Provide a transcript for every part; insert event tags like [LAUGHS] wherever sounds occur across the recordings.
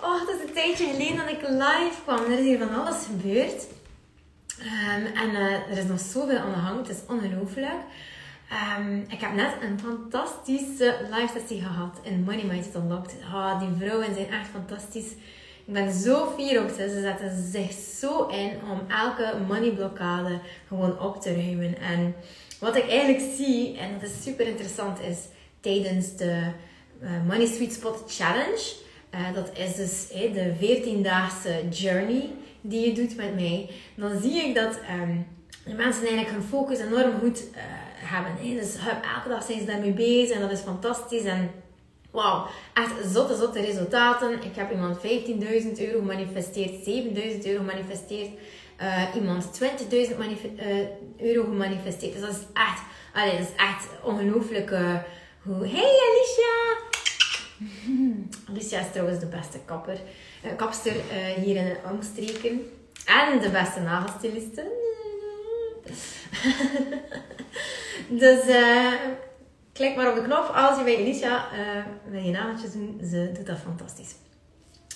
Oh, het is een tijdje geleden dat ik live kwam. Er is hier van alles gebeurd. Ehm, en eh, er is nog zoveel aan de hand. Het is ongelooflijk. Ehm, ik heb net een fantastische live sessie gehad in Money Mindset Unlocked. Oh, die vrouwen zijn echt fantastisch. Ik ben zo fier op ze. Ze zetten zich zo in om elke money blokkade gewoon op te ruimen. En wat ik eigenlijk zie, en dat is super interessant, is tijdens de uh, Money Sweet Spot Challenge. Uh, dat is dus de 14-daagse journey die je doet met mij. Dan zie ik dat um, de mensen eigenlijk hun focus enorm goed uh, hebben. Hey. Dus elke dag zijn ze daarmee bezig en dat is fantastisch. En wauw, echt zotte, zotte resultaten. Ik heb iemand 15.000 euro gemanifesteerd, 7.000 euro gemanifesteerd. Uh, iemand 20.000 euro gemanifesteerd. Dus dat is echt, is echt ongelooflijk. hoe... Hey Alicia! Alicia is trouwens de beste kapper, uh, kapster uh, hier in de omstreken. En de beste nagelstiliste. [LAUGHS] dus uh, klik maar op de knop als je bij Alicia wil je nageltjes doen. Ze doet dat fantastisch.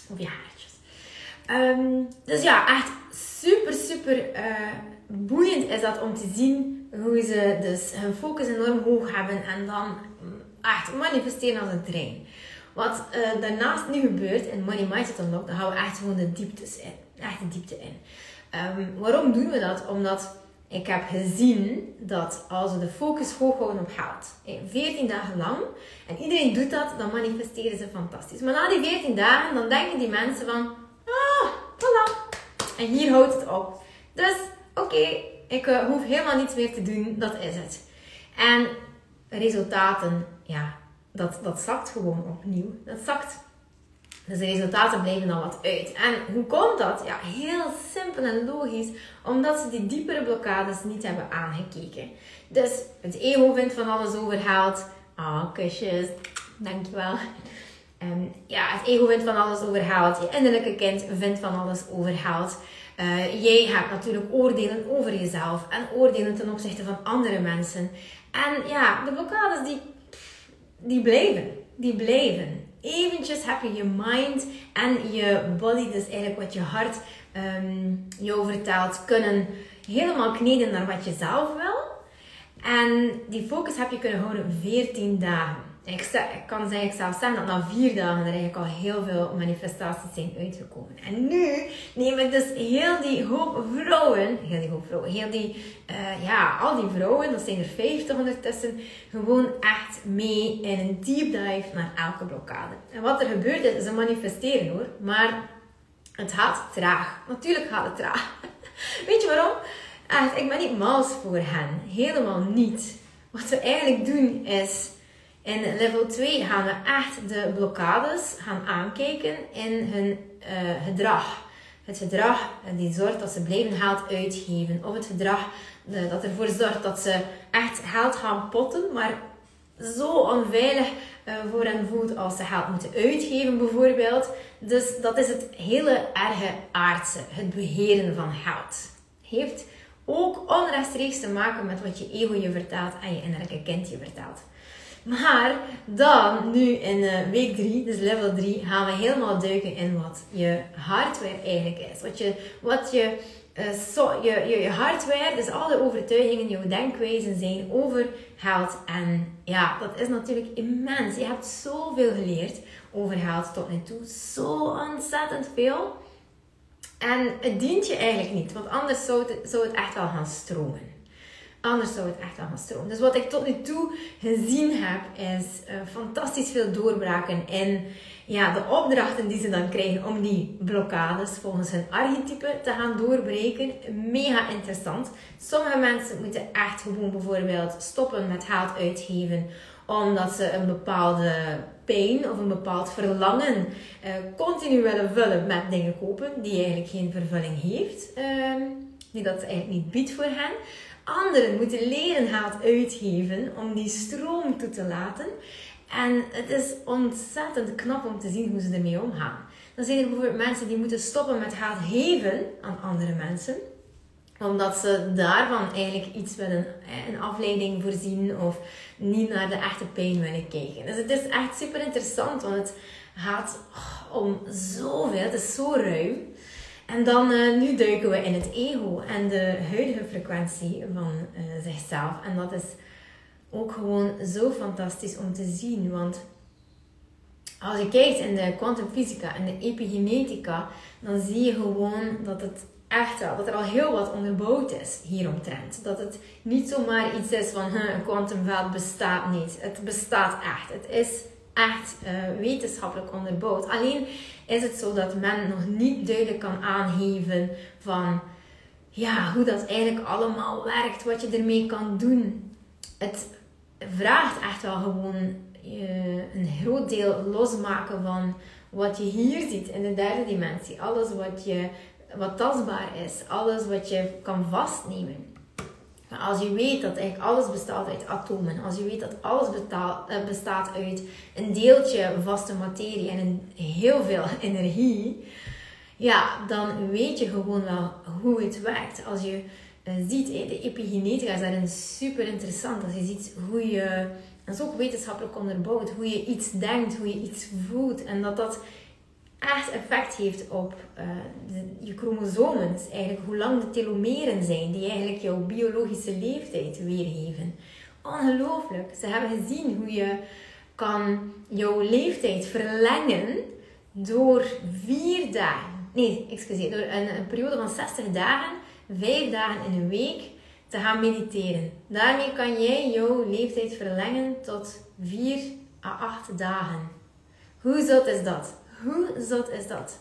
Of je haartjes. Um, dus ja, echt super, super boeiend is dat om te zien hoe ze dus hun focus enorm hoog hebben en dan echt manifesteren als een trein. Wat uh, daarnaast nu gebeurt in Money Mindset Unlock, dan gaan we echt gewoon de dieptes in. Echt de diepte in. Um, waarom doen we dat? Omdat ik heb gezien dat als we de focus hoog houden op geld, 14 dagen lang, en iedereen doet dat, dan manifesteren ze fantastisch. Maar na die 14 dagen, dan denken die mensen van, ah, voilà. En hier houdt het op. Dus, oké, ik uh, hoef helemaal niets meer te doen, dat is het. En resultaten, ja, dat, dat zakt gewoon opnieuw. Dat zakt. Dus de resultaten blijven dan wat uit. En hoe komt dat? Ja, heel simpel en logisch. Omdat ze die diepere blokkades niet hebben aangekeken. Dus het ego vindt van alles overhaald. Ah, oh, kusjes. Dankjewel. Um, ja, het ego vindt van alles overhaald. Je innerlijke kind vindt van alles overhaald. Uh, jij hebt natuurlijk oordelen over jezelf en oordelen ten opzichte van andere mensen. En ja, de blokkades die die blijven. Die blijven. Eventjes heb je je mind en je body, dus eigenlijk wat je hart um, jou vertelt, kunnen helemaal kneden naar wat je zelf wil. En die focus heb je kunnen houden 14 dagen. Ik, ik kan zeggen, zelf zeggen dat na vier dagen er eigenlijk al heel veel manifestaties zijn uitgekomen. En nu neem ik dus heel die hoop vrouwen, heel die hoop vrouwen, heel die, uh, ja, al die vrouwen, dat zijn er 50 ondertussen, gewoon echt mee in een deep dive naar elke blokkade. En wat er gebeurt is, ze manifesteren hoor, maar het gaat traag. Natuurlijk gaat het traag. [LAUGHS] Weet je waarom? Echt, ik ben niet mals voor hen. Helemaal niet. Wat we eigenlijk doen is in level 2 gaan we echt de blokkades gaan aankijken in hun uh, gedrag. Het gedrag die zorgt dat ze blijven geld uitgeven. Of het gedrag uh, dat ervoor zorgt dat ze echt geld gaan potten, maar zo onveilig uh, voor hen voelt als ze geld moeten uitgeven bijvoorbeeld. Dus dat is het hele erge aardse, het beheren van geld. Heeft ook onrechtstreeks te maken met wat je ego je vertelt en je innerlijke kind je vertelt. Maar dan, nu in uh, week 3, dus level 3, gaan we helemaal duiken in wat je hardware eigenlijk is. Wat je, wat je, uh, so, je, je, je hardware, dus alle overtuigingen, jouw denkwijzen zijn over geld. En ja, dat is natuurlijk immens. Je hebt zoveel geleerd over geld tot nu toe. Zo ontzettend veel. En het dient je eigenlijk niet, want anders zou het, zou het echt wel gaan stromen. Anders zou het echt wel gaan stromen. Dus wat ik tot nu toe gezien heb, is uh, fantastisch veel doorbraken in ja, de opdrachten die ze dan krijgen om die blokkades volgens hun archetype te gaan doorbreken. Mega interessant. Sommige mensen moeten echt gewoon bijvoorbeeld stoppen met geld uitgeven omdat ze een bepaalde pijn of een bepaald verlangen uh, continu willen vullen met dingen kopen die eigenlijk geen vervulling heeft, ehm, die dat eigenlijk niet biedt voor hen. Anderen moeten leren geld uitgeven om die stroom toe te laten. En het is ontzettend knap om te zien hoe ze ermee omgaan. Dan zijn er bijvoorbeeld mensen die moeten stoppen met geld geven aan andere mensen omdat ze daarvan eigenlijk iets willen, een afleiding voorzien of niet naar de echte pijn willen kijken. Dus het is echt super interessant, want het gaat om zoveel, het is zo ruim. En dan, uh, nu duiken we in het ego en de huidige frequentie van uh, zichzelf. En dat is ook gewoon zo fantastisch om te zien, want als je kijkt in de kwantumfysica en de epigenetica, dan zie je gewoon dat het echt wel, dat er al heel wat onderbouwd is hieromtrent. Dat het niet zomaar iets is van een kwantumveld bestaat niet. Het bestaat echt. Het is echt uh, wetenschappelijk onderbouwd. Alleen is het zo dat men nog niet duidelijk kan aangeven van ja, hoe dat eigenlijk allemaal werkt, wat je ermee kan doen. Het vraagt echt wel gewoon uh, een groot deel losmaken van wat je hier ziet in de derde dimensie. Alles wat je wat tastbaar is, alles wat je kan vastnemen. Als je weet dat eigenlijk alles bestaat uit atomen, als je weet dat alles eh, bestaat uit een deeltje vaste materie en een, heel veel [LAUGHS] energie, ja, dan weet je gewoon wel hoe het werkt. Als je uh, ziet, de epigenetica is daarin super interessant. Als je ziet hoe je, dat is ook wetenschappelijk onderbouwd, hoe je iets denkt, hoe je iets voelt en dat dat echt effect heeft op uh, je chromosomen. Eigenlijk hoe lang de telomeren zijn die eigenlijk jouw biologische leeftijd weergeven. Ongelooflijk. Ze hebben gezien hoe je kan jouw leeftijd verlengen door vier dagen. Nee, excuseer. Door een, een periode van 60 dagen, vijf dagen in een week te gaan mediteren. Daarmee kan jij jouw leeftijd verlengen tot 4 à 8 dagen. Hoe zot is dat? Hoe zot is dat?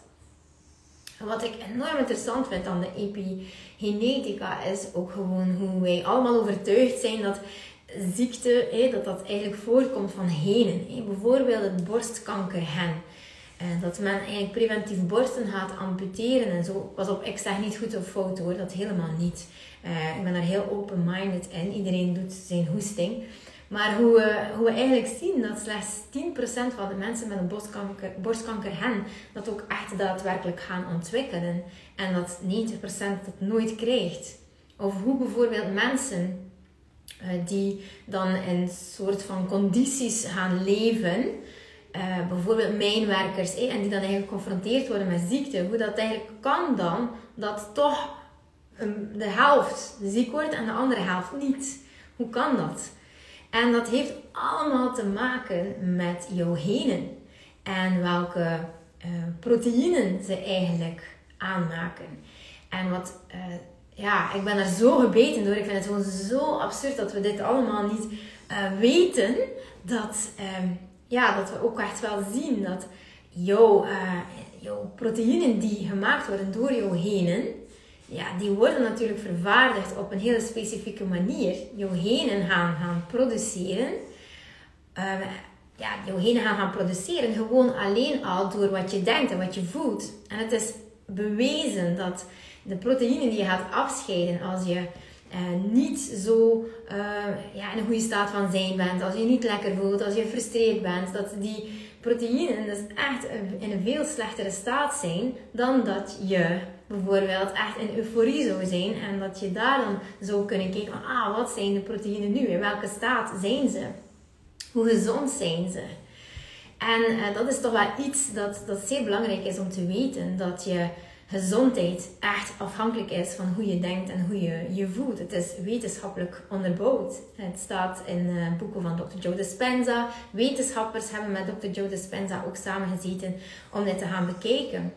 Wat ik enorm interessant vind aan de epigenetica is ook gewoon hoe wij allemaal overtuigd zijn dat ziekte, dat dat eigenlijk voorkomt van genen. Bijvoorbeeld het borstkankergen. En dat men eigenlijk preventief borsten gaat amputeren en zo. Pas op, ik zeg niet goed of fout hoor, dat helemaal niet. Uh, ik ben daar heel open-minded in. Iedereen doet zijn hoesting. Maar hoe we, hoe we eigenlijk zien dat slechts 10% van de mensen met een borstkanker, borstkanker hebben, dat ook echt daadwerkelijk gaan ontwikkelen. En dat 90% dat nooit krijgt. Of hoe bijvoorbeeld mensen uh, die dan in soort van condities gaan leven, uh, bijvoorbeeld mijnwerkers, eh, en die dan eigenlijk geconfronteerd worden met ziekte, hoe dat eigenlijk kan dan dat toch um, de helft ziek wordt en de andere helft niet. Hoe kan dat? En dat heeft allemaal te maken met jouw genen en welke uh, proteïnen ze eigenlijk aanmaken. En wat, uh, ja, ik ben er zo gebeten door. Ik vind het gewoon zo absurd dat we dit allemaal niet uh, weten. Dat, ja, dat we ook echt wel zien dat jouw, jouw proteïnen die gemaakt worden door jouw genen, ja, die worden natuurlijk vervaardigd op een hele specifieke manier. Jouw genen gaan, gaan produceren. Uh, ja, jouw gaan gaan produceren gewoon alleen al door wat je denkt en wat je voelt. En het is bewezen dat de proteïnen die je gaat afscheiden als je uh, niet zo uh, ja, in een goede staat van zijn bent, als je niet lekker voelt, als je gefrustreerd bent, dat die proteïnen dus echt in een veel slechtere staat zijn dan dat je bijvoorbeeld echt in euforie zou zijn en dat je daar dan zou kunnen kijken van ah, wat zijn de proteïnen nu? In welke staat zijn ze? Hoe gezond zijn ze? En uh, dat is toch wel iets dat, dat zeer belangrijk is om te weten. Dat je gezondheid echt afhankelijk is van hoe je denkt en hoe je je voelt. Het is wetenschappelijk onderbouwd. Het staat in uh, boeken van Dr. Joe Dispenza. Wetenschappers hebben met Dr. Joe Dispenza ook samengezeten om dit te gaan bekijken.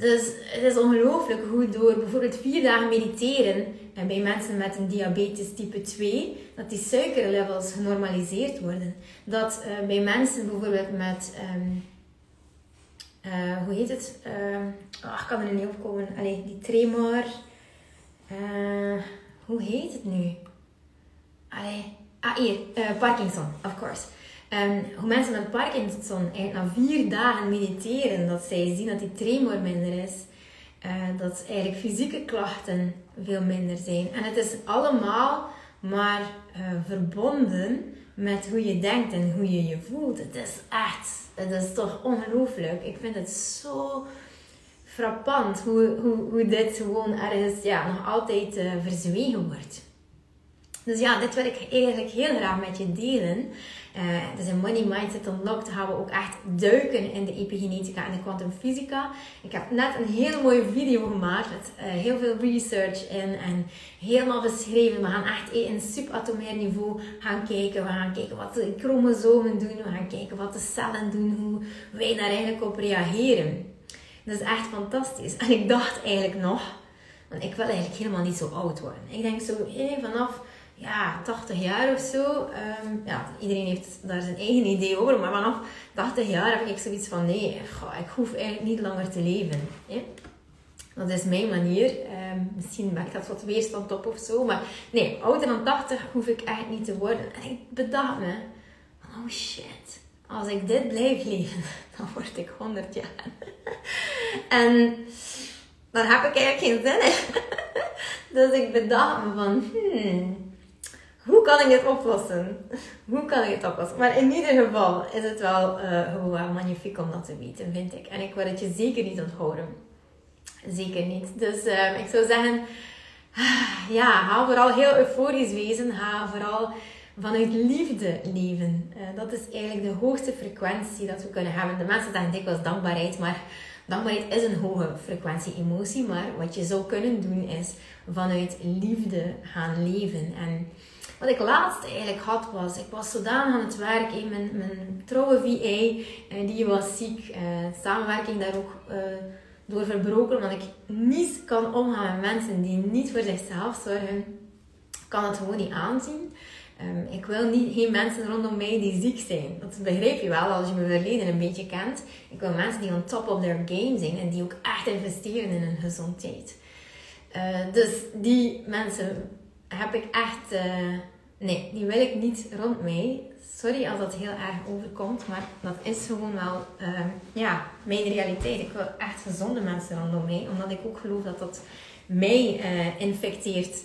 Dus het is ongelooflijk hoe door bijvoorbeeld vier dagen mediteren en bij mensen met een diabetes type 2, dat die suikerlevels genormaliseerd worden. Dat uh, bij mensen bijvoorbeeld met, um, uh, hoe heet het? Uh, ik kan er niet op komen. Allee, die tremor. hoe heet het nu? Allee, ah, hier, Parkinson, of course. Um, hoe mensen met Parkinson eigenlijk na vier dagen mediteren, dat zij zien dat die tremor minder is. Uh, dat eigenlijk fysieke klachten veel minder zijn. En het is allemaal maar uh, verbonden met hoe je denkt en hoe je je voelt. Het is echt, het is toch ongelooflijk. Ik vind het zo frappant hoe, hoe, hoe dit gewoon ergens ja, nog altijd uh, verzwegen wordt. Dus ja, dit wil ik eigenlijk heel graag met je delen. Uh, dus in Money Mindset Unlocked gaan we ook echt duiken in de epigenetica en de kwantumfysica. Ik heb net een hele mooie video gemaakt met uh, heel veel research in en helemaal beschreven. We gaan echt in subatomair niveau gaan kijken. We gaan kijken wat de chromosomen doen. We gaan kijken wat de cellen doen. Hoe wij daar eigenlijk op reageren. Dat is echt fantastisch. En ik dacht eigenlijk nog, want ik wil eigenlijk helemaal niet zo oud worden. Ik denk zo hey, vanaf ja, 80 jaar of zo. Um, ja, iedereen heeft daar zijn eigen idee over. Maar vanaf 80 jaar heb ik zoiets van: nee, goh, ik hoef eigenlijk niet langer te leven. Hè? Dat is mijn manier. Um, misschien ik dat wat weerstand op of zo. Maar nee, ouder dan 80 hoef ik echt niet te worden. En ik bedacht me: oh shit, als ik dit blijf leven, [LAUGHS] dan word ik 100 jaar. [LAUGHS] en daar heb ik eigenlijk geen zin in. [LAUGHS] dus ik bedacht me van: hmm hoe kan ik dit oplossen? Hoe kan ik het oplossen? Maar in ieder geval is het wel uh, magnifiek om dat te weten, vind ik. En ik wil het je zeker niet onthouden. Zeker niet. Dus uh, ik zou zeggen, [SIGHS] ja, ga vooral heel euforisch wezen. Ga vooral vanuit liefde leven. Uh, dat is eigenlijk de hoogste frequentie dat we kunnen hebben. De mensen zeggen dikwijls dankbaarheid, maar dankbaarheid is een hoge frequentie emotie. Maar wat je zou kunnen doen is vanuit liefde gaan leven. En wat ik laatst eigenlijk had was, ik was zodanig aan het werk. in mijn, mijn trouwe VA, eh, die was ziek. Uh, samenwerking daar ook uh, door verbroken. Omdat ik niet kan omgaan met mensen die niet voor zichzelf zorgen. kan het gewoon niet aanzien. Um, ik wil niet, geen mensen rondom mij die ziek zijn. Dat begrijp je wel als je mijn verleden een beetje kent. Ik wil mensen die on top of their game zijn en die ook echt investeren in hun gezondheid. Dus die mensen heb ik echt. Uh, nee, die wil ik niet rond mij. Sorry als dat heel erg overkomt, maar dat is gewoon wel uh, ja, mijn realiteit. Ik wil echt gezonde mensen rondom mij, omdat ik ook geloof dat dat mij uh, infecteert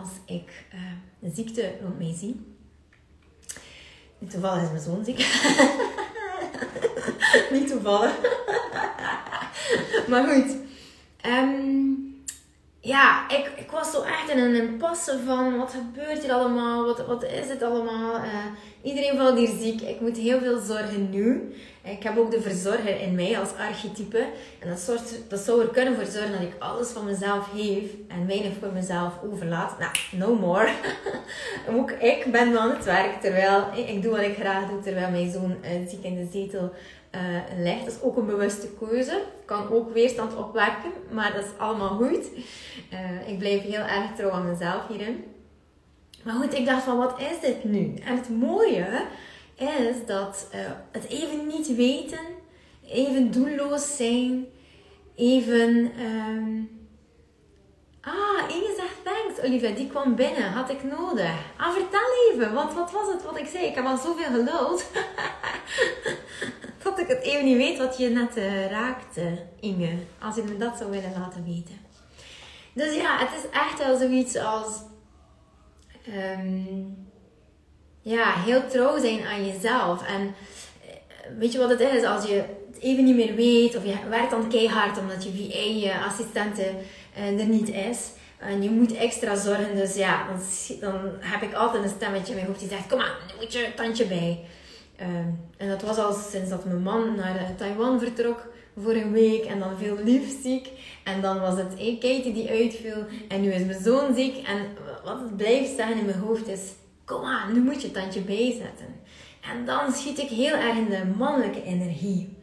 als ik ziekte rond mij zie. Toevallig is mijn zoon ziek. [LAUGHS] niet toevallig. [LAUGHS] maar goed. Um, ja, ik, ik was zo echt in een impasse van wat gebeurt hier allemaal, wat, wat is het allemaal. Uh, iedereen valt hier ziek, ik moet heel veel zorgen nu. Ik heb ook de verzorger in mij als archetype. En dat, soort, dat zou er kunnen voor zorgen dat ik alles van mezelf geef en weinig voor mezelf overlaat. Nou, no more. [LAUGHS] ook ik ben van het werk terwijl ik doe wat ik graag doe, terwijl mijn zoon uh, ziek in de zetel uh, ligt. Dat is ook een bewuste keuze. Kan ook weerstand opwekken, maar dat is allemaal goed. Uh, ik blijf heel erg trouw aan mezelf hierin. Maar goed, ik dacht van wat is dit nu? En het mooie is dat uh, het even niet weten, even doelloos zijn, even. Um... Ah, Inge zegt thanks, Olivia. Die kwam binnen. Had ik nodig. Ah, vertel even. Want wat was het wat ik zei? Ik heb al zoveel geluld. [LAUGHS] dat ik het even niet weet wat je net uh, raakte, Inge. Als je me dat zou willen laten weten. Dus ja, het is echt wel zoiets als... Um, ja, heel trouw zijn aan jezelf. En eh, weet je wat het is? Als je het even niet meer weet, of je werkt dan keihard omdat je VA, assistente, uh, er niet is. En je moet extra zorgen. Dus ja, dan, heb ik altijd een stemmetje in mijn hoofd die zegt: Kom aan, nu moet je een tandje bij. Ehm, en dat was al sinds dat mijn man naar eh, Taiwan vertrok voor een week en dan veel lief ziek. En dan was het hey, Katie die uitviel en nu is mijn zoon ziek. En wat het blijft zeggen in mijn hoofd is, kom aan, nu moet je het tandje bijzetten. En dan schiet ik heel erg in de mannelijke energie.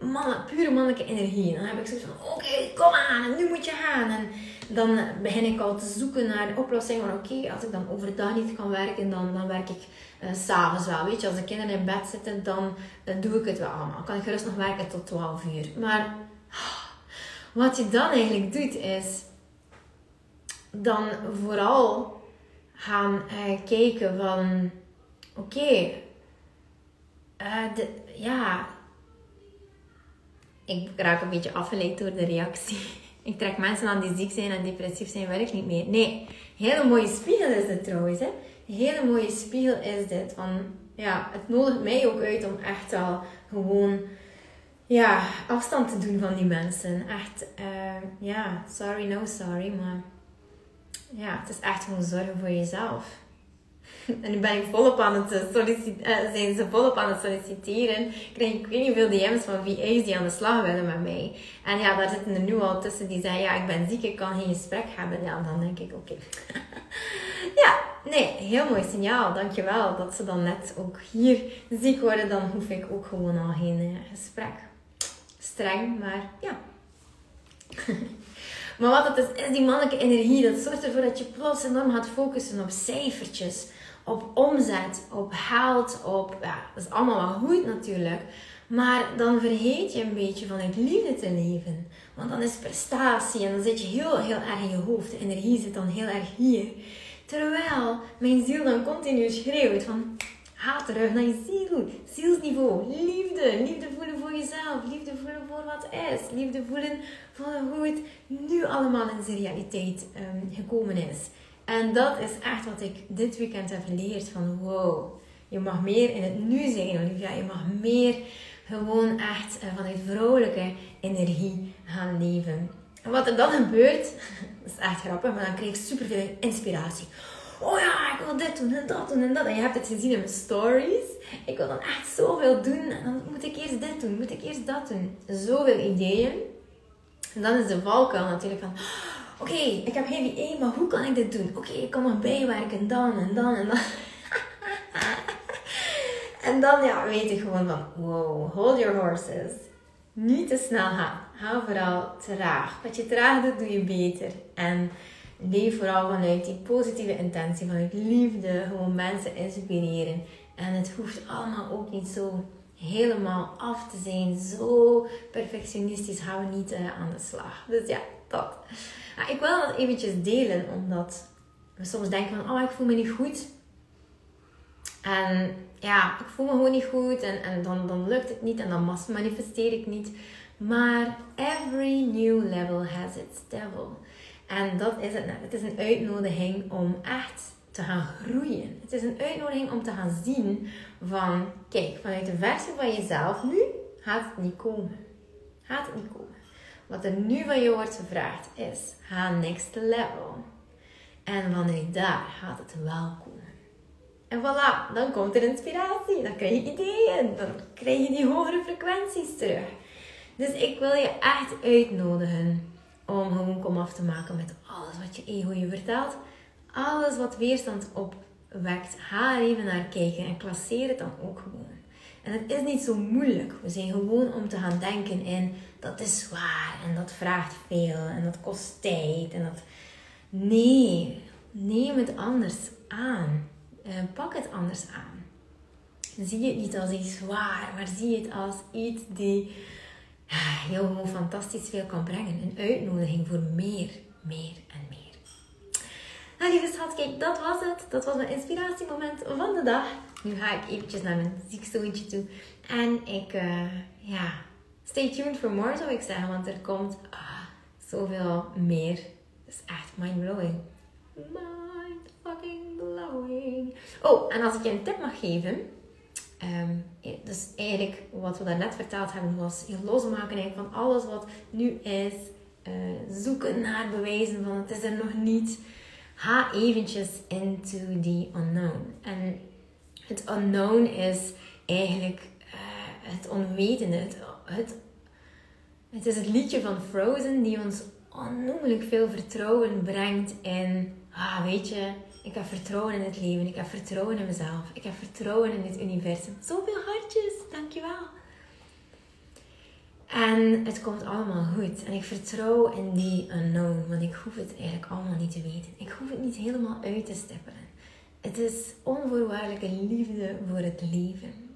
Mannen, pure mannelijke energie. En dan heb ik zoiets van, oké, kom aan, en nu moet je gaan. En dan begin ik al te zoeken naar een oplossing van, oké, als ik dan overdag niet kan werken, dan, dan werk ik uh, s'avonds wel. Weet je, als de kinderen in bed zitten, dan doe ik het wel allemaal. Kan ik gerust nog werken tot 12 uur. Maar wat je dan eigenlijk doet, is dan vooral gaan uh, kijken van... Oké, uh, ja... Ik raak een beetje afgeleid door de reactie. [LAUGHS] Ik trek mensen aan die ziek zijn en depressief zijn, werk niet meer. Nee, hele mooie spiegel is dit trouwens. Hè? Een hele mooie spiegel is dit. Van, ja, het nodigt mij ook uit om echt al gewoon ja, afstand te doen van die mensen. Echt, uh, ja, sorry, no sorry. Maar ja, het is echt gewoon zorgen voor jezelf. [LAUGHS] En nu ben ik volop aan het solliciteren, uh, zijn ze volop aan het solliciteren. Krijg ik weet niet veel DM's van VA's die aan de slag willen met mij. En ja, daar zitten er nu al tussen die zeggen, ja, ik ben ziek, ik kan geen gesprek hebben. Ja, dan denk ik, oké. [LAUGHS] ja, nee, heel mooi signaal. Dankjewel dat ze dan net ook hier ziek worden. Dan hoef ik ook gewoon al geen uh, gesprek. Streng, maar ja. [LAUGHS] Maar wat het is, is die mannelijke energie. Dat zorgt ervoor dat je plots enorm gaat focussen op cijfertjes op omzet, op geld, op... Ja, dat is allemaal wel goed natuurlijk. Maar dan vergeet je een beetje vanuit liefde te leven. Want dan is prestatie en dan zit je heel, heel erg in je hoofd. De energie zit dan heel erg hier. Terwijl mijn ziel dan continu schreeuwt van... Ga terug naar je ziel. Zielsniveau. Liefde. Liefde voelen voor jezelf. Liefde voelen voor wat is. Liefde voelen voor hoe het nu allemaal in zijn realiteit um, gekomen is. En dat is echt wat ik dit weekend heb geleerd. Van wow, je mag meer in het nu zijn, Olivia. Je mag meer gewoon echt eh, vanuit vrouwelijke energie gaan leven. En wat er dan gebeurt, dat [LAUGHS] is echt grappig, maar dan krijg ik superveel inspiratie. Oh ja, ik wil dit doen en dat doen en dat. En je hebt het gezien in mijn stories. Ik wil dan echt zoveel doen. En dan moet ik eerst dit doen, moet ik eerst dat doen. Zoveel ideeën. En dan is de valkuil natuurlijk van Oké, ik heb geen VA, maar hoe kan ik dit doen? Oké, ik kan nog bijwerken, dan en dan en dan. [LAUGHS] en dan ja, weet ik gewoon van, wow, hold your horses. Niet te snel gaan. Ga vooral traag. Wat je traag doet, doe je beter. En leef vooral vanuit die positieve intentie, vanuit liefde, gewoon mensen inspireren. En het hoeft allemaal ook niet zo helemaal af te zijn. Zo perfectionistisch gaan we niet uh, aan de slag. Dus ja, dat. Nou, ik wil dat eventjes delen, omdat we soms denken van, oh, ik voel me niet goed. En ja, ik voel me gewoon niet goed en, en dan, dan lukt het niet en dan manifesteer ik niet. Maar every new level has its devil. En dat is het net. Het is een uitnodiging om echt te gaan groeien. Het is een uitnodiging om te gaan zien van, kijk, vanuit de versie van jezelf nu gaat het niet komen. Gaat het niet komen. Wat er nu van je wordt gevraagd is: ga next level. En vanuit daar gaat het wel komen. En voilà, dan komt er inspiratie, dan krijg je ideeën, dan krijg je die hogere frequenties terug. Dus ik wil je echt uitnodigen om gewoon kom af te maken met alles wat je ego je vertelt. Alles wat weerstand opwekt, ga er even naar kijken en klasseer het dan ook gewoon. En het is niet zo moeilijk. We zijn gewoon om te gaan denken in dat is zwaar en dat vraagt veel en dat kost tijd en dat. Nee, neem het anders aan. Uh, pak het anders aan. Zie het niet als iets zwaar, maar zie het als iets die jou gewoon fantastisch veel kan brengen. Een uitnodiging voor meer, meer en meer. Nou, lieve schat, kijk, dat was het. Dat was mijn inspiratiemoment van de dag. Nu ga ik eventjes naar mijn ziekzoontje toe. En ik, uh, ja, stay tuned for more zou ik zeggen. Want er komt ah, zoveel meer. Het is echt mind-blowing. Mind fucking blowing. Oh, en als ik je een tip mag geven. Um, dus eigenlijk wat we daarnet verteld hebben was je losmaken van alles wat nu is. Uh, zoeken naar bewijzen van het is er nog niet. Ga eventjes into the unknown. En het unknown is eigenlijk uh, het onwetende. Het, het is het liedje van Frozen die ons onnoemelijk veel vertrouwen brengt in, ah, weet je, ik heb vertrouwen in het leven, ik heb vertrouwen in mezelf, ik heb vertrouwen in het universum. Zoveel hartjes, dankjewel. En het komt allemaal goed. En ik vertrouw in die unknown, want ik hoef het eigenlijk allemaal niet te weten. Ik hoef het niet helemaal uit te stippelen. Het is onvoorwaardelijke liefde voor het leven.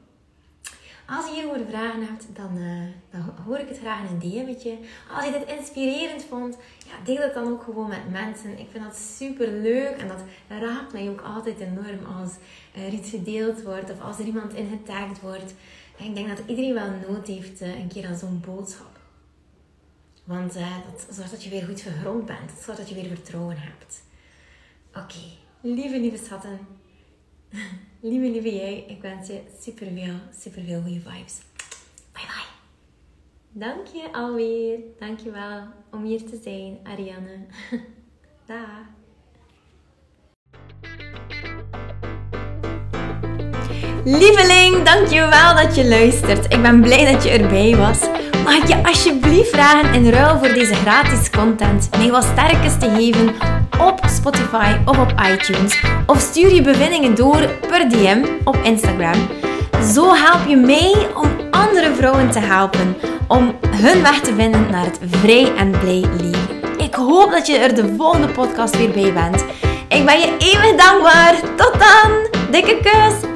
Als je hierover vragen hebt, dan, uh, dan hoor ik het graag in een DM'tje. Als je dit inspirerend vond, ja, deel het dan ook gewoon met mensen. Ik vind dat super leuk en dat raakt mij ook altijd enorm als er iets gedeeld wordt of als er iemand in wordt. En ik denk dat iedereen wel nood heeft uh, een keer aan zo'n boodschap. Want uh, dat zorgt dat je weer goed gegrond bent. Dat zorgt dat je weer vertrouwen hebt. Oké, lieve, lieve schatten. [LAUGHS] lieve, lieve jij. Ik wens je super veel, super veel goede vibes. Bye bye. Dank je alweer. Dank je wel om hier te zijn, Ariane. [LAUGHS] Dag. Lieveling, dankjewel dat je luistert. Ik ben blij dat je erbij was. Mag ik je alsjeblieft vragen in ruil voor deze gratis content mij wat sterkes te geven op Spotify of op iTunes? Of stuur je bevindingen door per DM op Instagram. Zo help je mij om andere vrouwen te helpen om hun weg te vinden naar het vrij en blij leven. Ik hoop dat je er de volgende podcast weer bij bent. Ik ben je eeuwig dankbaar. Tot dan. Dikke kus.